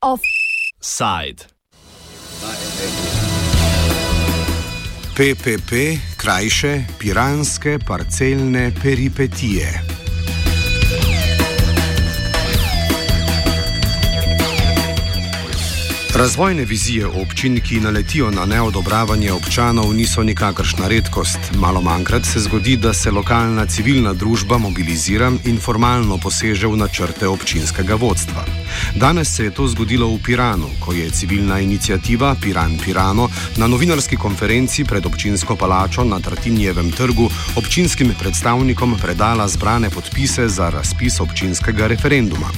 Offside. PPP, krajše piranske parcelne peripetije. Razvojne vizije občin, ki naletijo na neodobravanje občanov, niso nikakršna redkost. Malo manjkrat se zgodi, da se lokalna civilna družba mobilizira in formalno poseže v načrte občinskega vodstva. Danes se je to zgodilo v Piranu, ko je civilna inicijativa Piran Pirano na novinarski konferenci pred občinsko palačo na Tartinjevem trgu občinskim predstavnikom predala zbrane podpise za razpis občinskega referenduma.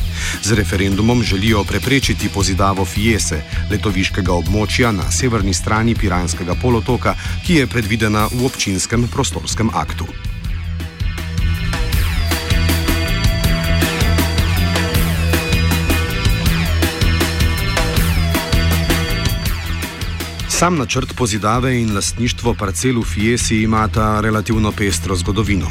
Z referendumom želijo preprečiti pozidavo Fiese, letoviškega območja na severni strani Piranskega polotoka, ki je predvidena v občinskem prostorskem aktu. Sam načrt pozidave in lastništvo parcel v Fiesi imata relativno pestro zgodovino.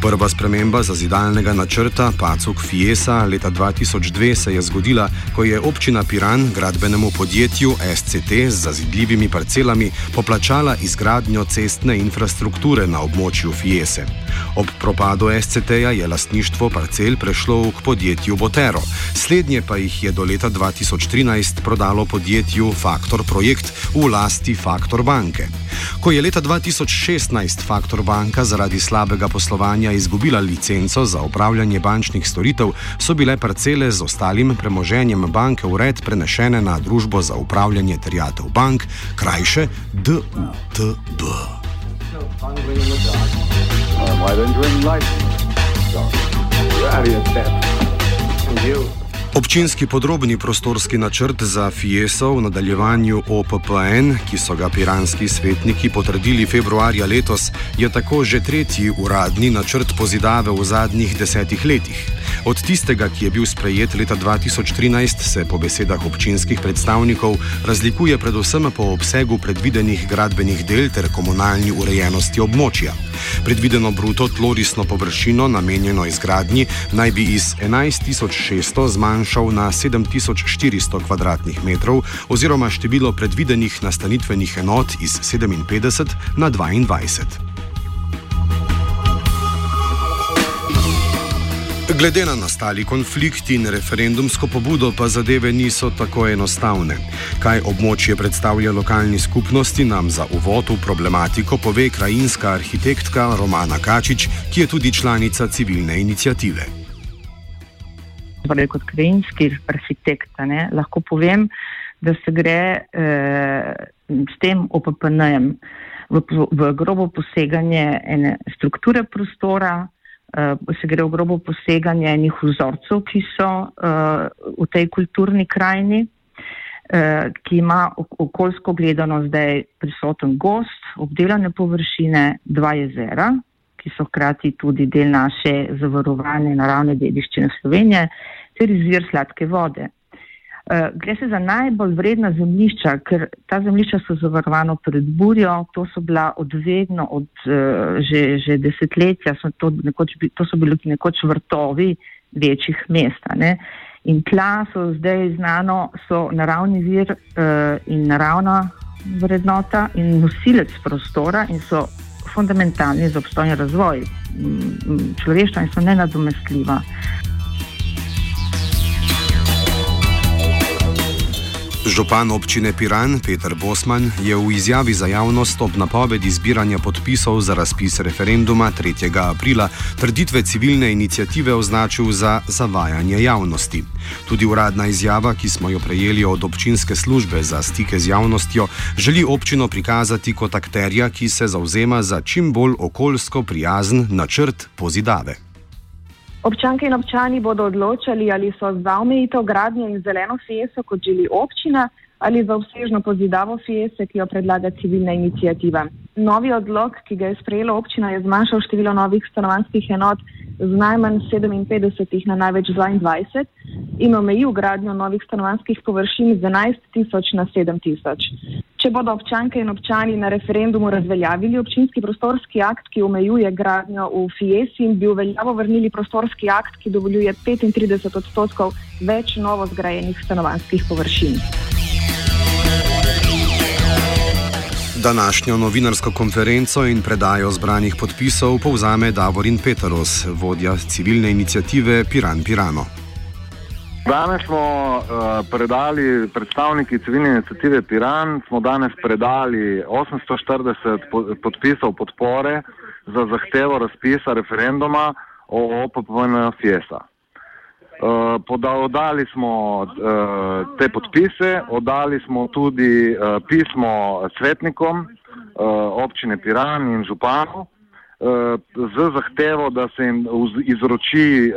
Prva sprememba zazidalnega načrta Pacuk Fiesa leta 2002 se je zgodila, ko je občina Piran gradbenemu podjetju SCT z zazidljivimi parcelami poplačala izgradnjo cestne infrastrukture na območju Fiese. Ob propadu SCT-ja je lastništvo parcel prešlo k podjetju Botero, slednje pa jih je do leta 2013 prodalo podjetju Faktor Projekt v lasti Faktor banke. Ko je leta 2016 Faktor banka zaradi slabega poslovanja izgubila licenco za upravljanje bančnih storitev, so bile parcele z ostalim premoženjem banke v red prenešene na družbo za upravljanje terjatev bank, krajše DUTB. Oh, why don't you enlighten me? You're out of your depth. And you. Občinski podrobni prostorski načrt za Fiesov v nadaljevanju OPPN, ki so ga piranski svetniki potrdili februarja letos, je tako že tretji uradni načrt pozidave v zadnjih desetih letih. Od tistega, ki je bil sprejet leta 2013, se po besedah občinskih predstavnikov razlikuje predvsem po obsegu predvidenih gradbenih del ter komunalni urejenosti območja. Predvideno bruto tlorisno površino, namenjeno izgradnji, naj bi iz 11.600 zmanjšal na 7.400 km2, oziroma število predvidenih nastanitvenih enot iz 57 na 22. Glede na nastali konflikt in referendumsko pobudo, pa zadeve niso tako enostavne. Kaj območje predstavlja lokalni skupnosti, nam za uvod v problematiko pove krajinska arhitektka Romana Kačič, ki je tudi članica civilne inicijative. Torej, kot krajinski arhitekt ne, lahko povem, da se gre eh, s tem OPPN-jem v, v grobo poseganje ene strukture prostora se gre v grobo poseganje enih vzorcev, ki so uh, v tej kulturni krajini, uh, ki ima okoljsko gledano zdaj prisoten gost, obdelane površine, dva jezera, ki so hkrati tudi del naše zavarovane naravne dediščine Slovenije, ter izvir sladke vode. Eh, gre se za najbolj vredna zemljišča, ker ta zemljišča so zavarovano pred burjo, to so bila odvedno od uh, že, že desetletja, so to, nekoč, to so bili nekoč vrtovi večjih mest. In tla so zdaj znano, so naravni vir uh, in naravna vrednota in nosilec prostora in so fundamentalni za obstojni razvoj človeštva in so nenadomestljiva. Župan občine Piran Peter Bosman je v izjavi za javnost ob napovedi zbiranja podpisov za razpis referenduma 3. aprila trditve civilne inicijative označil za zavajanje javnosti. Tudi uradna izjava, ki smo jo prejeli od občinske službe za stike z javnostjo, želi občino prikazati kot akterja, ki se zauzema za čim bolj okoljsko prijazen načrt pozidave. Občanke in občani bodo odločali, ali so za omejitev gradnje in zeleno fieso, kot želi občina, ali za obsežno pozidavo fiese, ki jo predlaga civilna inicijativa. Novi odlog, ki ga je sprejela občina, je zmanjšal število novih stanovanskih enot z najmanj 57 na največ 22 in omejil gradnjo novih stanovanjskih površin z 11 tisoč na 7 tisoč. Če bodo občanke in občani na referendumu razveljavili občinski prostorski akt, ki omejuje gradnjo v Fiesi in bi v veljavo vrnili prostorski akt, ki dovoljuje 35 odstotkov več novo zgrajenih stanovanjskih površin. Današnjo novinarsko konferenco in predajo zbranih podpisov povzame Davorin Peteros, vodja civilne inicijative Piran Pirano. Danes smo uh, predali predstavniki civilne inicijative Piran, smo danes predali 840 podpisov podpore za zahtevo razpisa referenduma o OPPN Uh, oddali smo uh, te podpise, oddali smo tudi uh, pismo svetnikom občine Piran in županu z zahtevo, da se jim izroči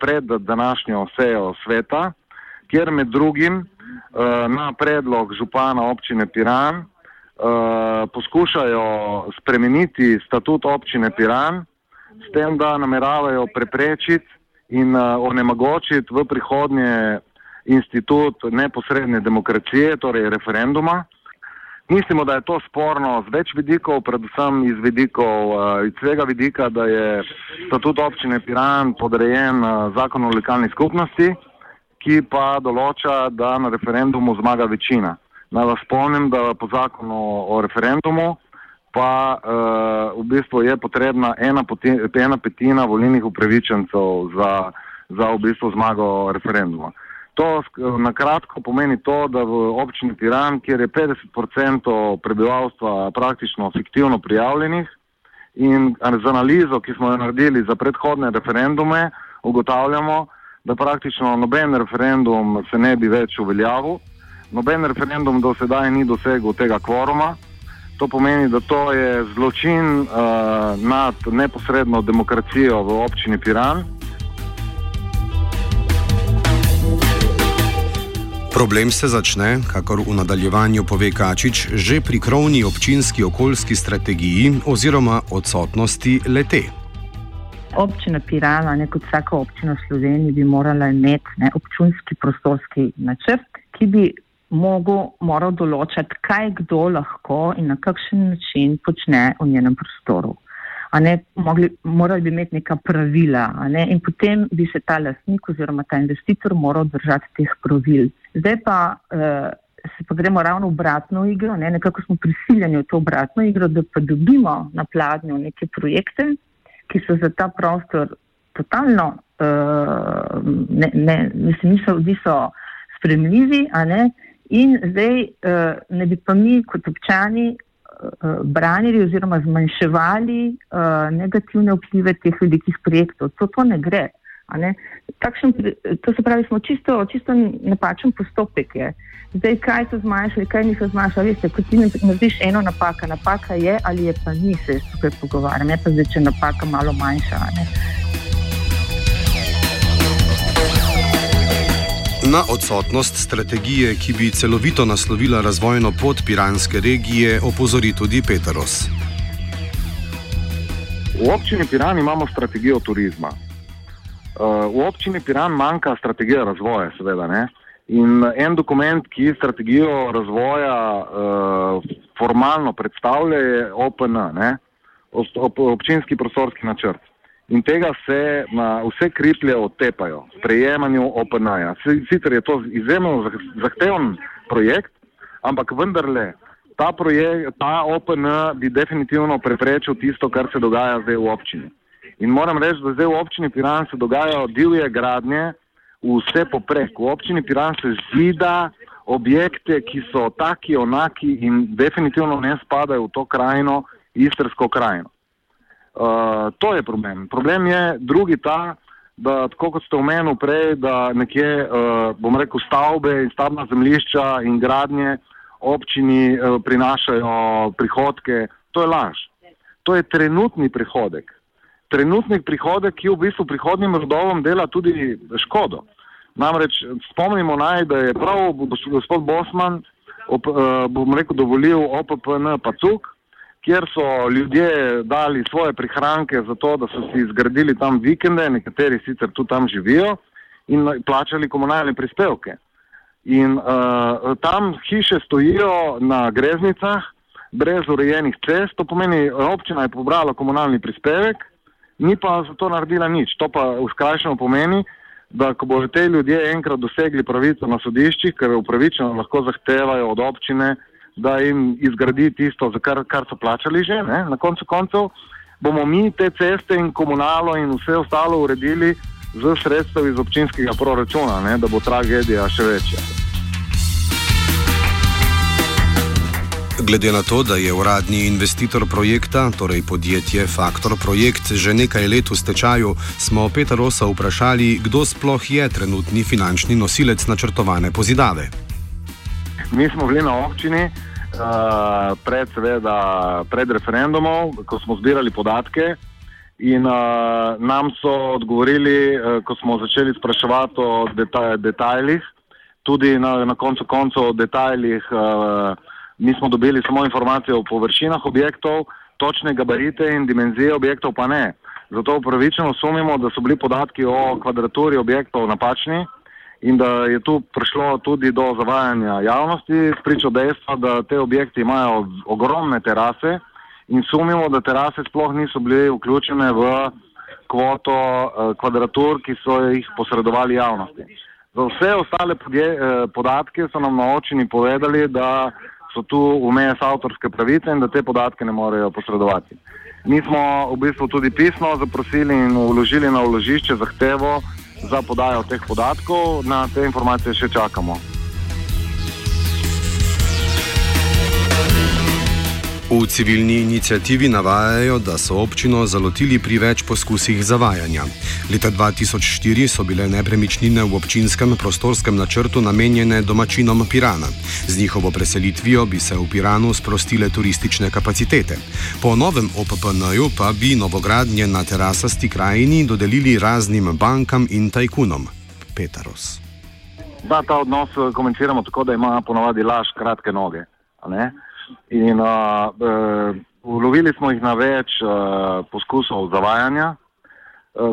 pred današnjo sejo sveta, kjer med drugim na predlog župana občine Piran poskušajo spremeniti statut občine Piran s tem, da nameravajo preprečiti in uh, onemogočiti v prihodnje institut neposredne demokracije, torej referenduma. Mislimo, da je to sporno z več vidikov, predvsem iz vidikov, uh, iz vsega vidika, da je statut občine Piran podrejen uh, zakonu o lokalni skupnosti, ki pa določa, da na referendumu zmaga večina. Naj vas spomnim, da po zakonu o referendumu pa uh, v bistvu je potrebna ena, poti, ena petina volilnih upravičencev za, za v bistvu zmago referenduma. To na kratko pomeni to, da v občini Tiran, kjer je 50% prebivalstva praktično fiktivno prijavljenih in z analizo, ki smo jo naredili za predhodne referendume, ugotavljamo, da praktično noben referendum se ne bi več uveljavil. Noben referendum do sedaj ni dosegel tega kvoruma. To pomeni, da to je zločin uh, nad neposredno demokracijo v občini Piran. Problem se začne, kakor v nadaljevanju pove Kačič, že pri krovni občinski okoljski strategiji oziroma odsotnosti lete. Občina Pirana, ne kot vsaka občina v Sloveniji, bi morala imeti ne, občinski prostorski načrt, ki bi mogo, moral določati, kaj kdo lahko in na kakšen način počne v njenem prostoru. Ne, mogli, morali bi imeti neka pravila ne, in potem bi se ta lastnik oziroma ta investitor moral držati teh pravil. Zdaj pa uh, se pa gremo ravno v obratno igro, ne, nekako smo prisiljeni v to obratno igro, da pa dobimo na pladnju neke projekte, ki so za ta prostor totalno, uh, ne, ne, mislim, niso, niso spremljivi, a ne, uh, In zdaj uh, ne bi pa mi kot občani uh, branili oziroma zmanjševali uh, negativne vplive teh velikih projektov. To, to ne gre. Ne? Takšen, to se pravi, smo čisto, čisto napačen postopek. Je. Zdaj, kaj so zmanjšali, kaj niso zmanjšali. Veste, ko ti narediš eno napaka, napaka je ali je pa ni, se tukaj pogovarjam. Ne pa zdaj, če napaka malo manjša. Ne? Na odsotnost strategije, ki bi celovito naslovila razvojno pot piranske regije, opozori tudi Peteros. V občini Piran imamo strategijo turizma. Uh, v občini Piran manjka strategija razvoja, seveda. Ne? In en dokument, ki strategijo razvoja uh, formalno predstavlja, je OPN, ne? občinski prostorski načrt. In tega se na vse kriplje otepajo, sprejemanju OPN-ja. Sicer je to izjemno zahteven projekt, ampak vendarle ta, projekt, ta OPN bi definitivno preprečil tisto, kar se dogaja zdaj v občini. In moram reči, da zdaj v občini Piran se dogajajo divje gradnje, vse poprek. V občini Piran se zida objekte, ki so taki, onaki in definitivno ne spadajo v to krajino, istrsko krajino. Uh, to je problem. Problem je drugi ta, da tako kot ste omenili prej, da nekje, uh, bom rekel, stavbe in stavbna zemljišča in gradnje občini uh, prinašajo prihodke. To je laž. To je trenutni prihodek. Trenutni prihodek, ki v bistvu prihodnim rodovom dela tudi škodo. Namreč spomnimo naj, da je prav gospod Bosman, op, uh, bom rekel, dovolil OPPN Pacuk, kjer so ljudje dali svoje prihranke za to, da so si zgradili tam vikende, nekateri sicer tu tam živijo in plačali komunalne prispevke. In uh, tam hiše stojijo na greznicah, brez urejenih cest, to pomeni, občina je pobrala komunalni prispevek, ni pa za to naredila nič. To pa v skrajšanju pomeni, da ko bodo te ljudje enkrat dosegli pravico na sodiščih, ker upravičeno lahko zahtevajo od občine, da jim izgradi tisto, kar, kar so plačali že, ne? na koncu koncev, bomo mi te ceste in komunalo in vse ostalo uredili z sredstev iz občinskega proračuna, ne? da bo tragedija še večja. Glede na to, da je uradni investitor projekta, torej podjetje Faktor Projekt, že nekaj let v stečaju, smo Petra Rosa vprašali, kdo sploh je trenutni finančni nosilec načrtovane pozidave. Mi smo bili na občini uh, pred, seveda, pred referendumom, ko smo zbirali podatke. In uh, nam so odgovorili, uh, ko smo začeli spraševati o detaj detajlih, tudi na, na koncu koncev o detajlih. Uh, Mi smo dobili samo informacije o površinah objektov, točne gabarite in dimenzije objektov pa ne. Zato upravičeno sumimo, da so bili podatki o kvadraturi objektov napačni in da je tu prišlo tudi do zavajanja javnosti, spričo dejstva, da te objekti imajo ogromne terase in sumimo, da terase sploh niso bile vključene v kvoto eh, kvadratur, ki so jih posredovali javnosti. Za vse ostale podje, eh, podatke so nam na očini povedali, da so tu vmes avtorske pravice in da te podatke ne morejo posredovati. Mi smo v bistvu tudi pismo zaprosili in vložili na vložišče zahtevo za podajo teh podatkov, na te informacije še čakamo. V civilni inicijativi navajajo, da so občino zalotili pri več poskusih zavajanja. Leta 2004 so bile nepremičnine v občinskem prostorskem načrtu namenjene domačinom Pirana. Z njihovo preselitvijo bi se v Piranu sprostile turistične kapacitete. Po novem OPPN-ju pa bi novogradnje na terasasti krajini dodelili raznim bankam in tajkunom. Petaros. Da, ta odnos eh, komentiramo tako, da ima ponovadi laž kratke noge. In uh, uh, ulovili smo jih na več uh, poskusov zavajanja.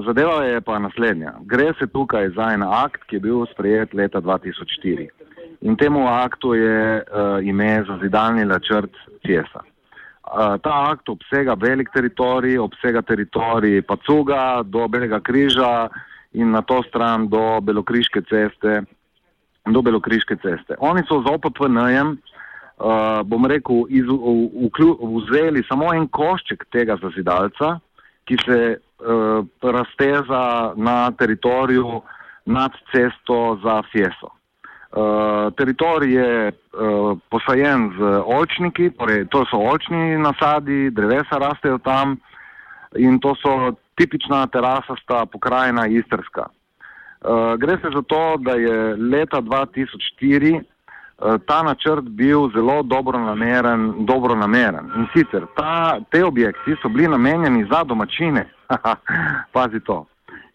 Zadeva je pa naslednja. Gre se tukaj za en akt, ki je bil sprejet leta 2004. In temu aktu je uh, ime za zidalni načrt CESA. Uh, ta akt obsega velik teritorij, obsega teritorij Pacuga do Belega križa in na to stran do Belokriške ceste. Do Belokriške ceste. Oni so z OPPN-jem bom rekel, iz, v, v, vzeli samo en košček tega zazidalca, ki se uh, razteza na teritoriju nad cesto za Fieso. Uh, teritorij je uh, posajen z očniki, torej to so očni nasadi, drevesa rastejo tam in to so tipična terasasta pokrajina Istrska. Uh, gre se za to, da je leta 2004 Eh, ta načrt bil zelo dobro nameren. Dobro nameren. In sicer ta, te objekti so bili namenjeni za domačine. Pazi to.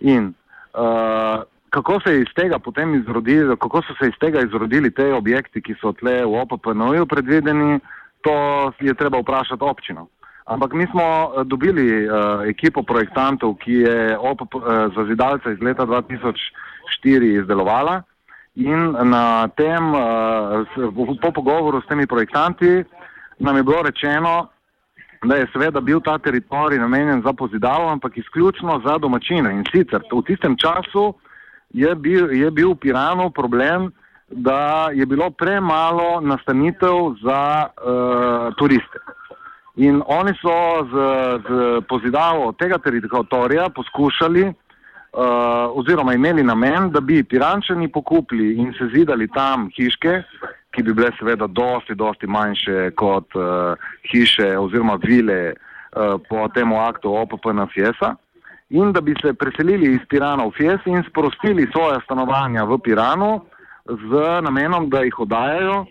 In uh, kako se je iz tega potem izrodili, kako so se iz tega izrodili te objekti, ki so tle v OPPN-ju predvideni, to je treba vprašati občino. Ampak mi smo eh, dobili uh, ekipo projektantov, ki je OPP, uh, za zidalce iz leta 2004 izdelovala. In na tem, uh, po pogovoru s temi projektanti, nam je bilo rečeno, da je seveda bil ta teritorij namenjen za pozidavo, ampak izključno za domačine. In sicer v tistem času je bil, je bil v Piranu problem, da je bilo premalo nastanitev za uh, turiste. In oni so z, z pozidavo tega teritorija poskušali uh, oziroma imeli namen, da bi pirančani pokupili in se zidali tam hiške, ki bi bile seveda dosti, dosti manjše kot uh, hiše oziroma vile uh, po temu aktu OPP na Fiesa in da bi se preselili iz Pirana v Fies in sprostili svoje stanovanja v Piranu z namenom, da jih odajajo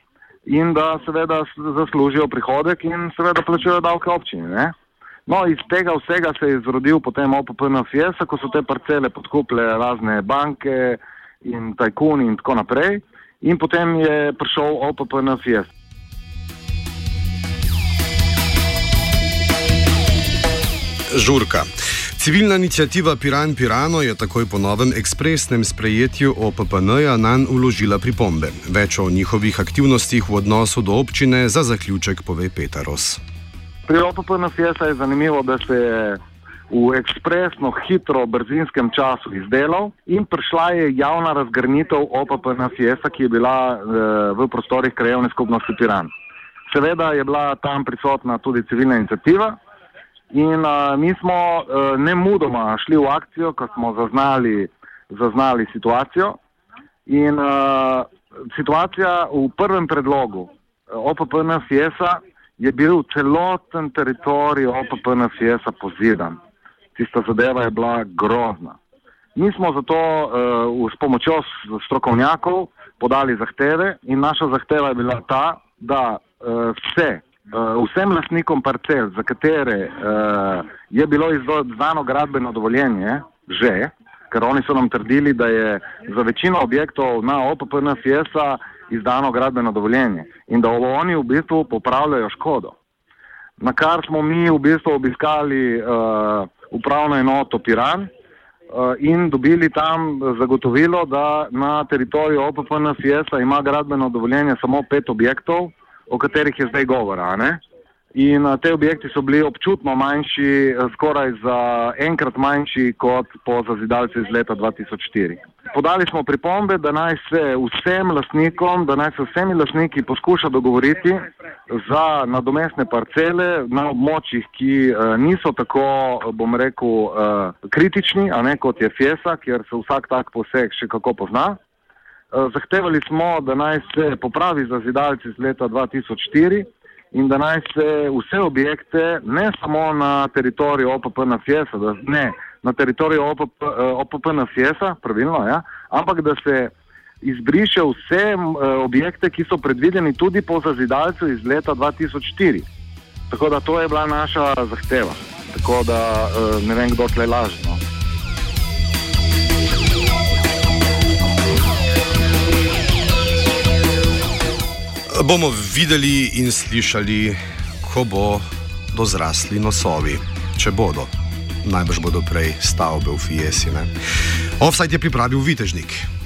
in da seveda zaslužijo prihodek in seveda plačujejo davke občini. No, iz tega vsega se je izrodil potem OPPN Fiesa, ko so te parcele podkupile razne banke in tajkuni in tako naprej. In potem je prišel OPPN Fiesa. Žurka. Civilna inicijativa Piran Pirano je takoj po novem ekspresnem sprejetju OPPN-ja nanj uložila pripombe. Več o njihovih aktivnostih v odnosu do občine za zaključek pove Petaros. Pri OPPN-u je zanimivo, da se je v ekspresno, hitro, brzinskem času izdelal in prišla je javna razgrnitev OPPN-a, ki je bila e, v prostorih krajevne skupnosti Piran. Seveda je bila tam prisotna tudi civilna inicijativa, In uh, mi smo uh, ne mudoma šli v akcijo, ko smo zaznali, zaznali situacijo. In uh, situacija v prvem predlogu OPPN-FIES-a je bil celoten teritorij OPPN-FIES-a pozidan. Tista zadeva je bila grozna. Mi smo zato uh, s pomočjo strokovnjakov podali zahteve in naša zahteva je bila ta, da uh, vse uh, vsem lastnikom parcel, za katere uh, je bilo izdano gradbeno dovoljenje, že, ker oni so nam trdili, da je za večino objektov na OPPN FIESA izdano gradbeno dovoljenje in da oni v bistvu popravljajo škodo. Na kar smo mi v bistvu obiskali uh, upravno enoto Piran uh, in dobili tam zagotovilo, da na teritoriju OPPN FIESA ima gradbeno dovoljenje samo pet objektov, o katerih je zdaj govora. Ne? In a, te objekti so bili občutno manjši, skoraj za enkrat manjši kot po zazidalcu iz leta 2004. Podali smo pripombe, da naj se vsem lastnikom, da naj se vsemi lastniki poskuša dogovoriti za nadomestne parcele na območjih, ki a, niso tako, bom rekel, a, kritični, a ne kot je Fiesa, kjer se vsak tak poseg še kako pozna. Eh, zahtevali smo, da naj se popravi za zidalci iz leta 2004 in da naj se vse objekte, ne samo na teritoriju OPP-na Fiesa, da ne na teritoriju OPP-na eh, Fiesa, pravilno, ja, ampak da se izbriše vse eh, objekte, ki so predvideni tudi po zazidalcu iz leta 2004. Tako da to je bila naša zahteva. Tako da ne vem, kdo tle laže. No. bomo videli in slišali, ko bo dozrasli nosovi, če bodo. Najbrž bodo prej stavbe v Fiesi. Offside je pripravil Vitežnik.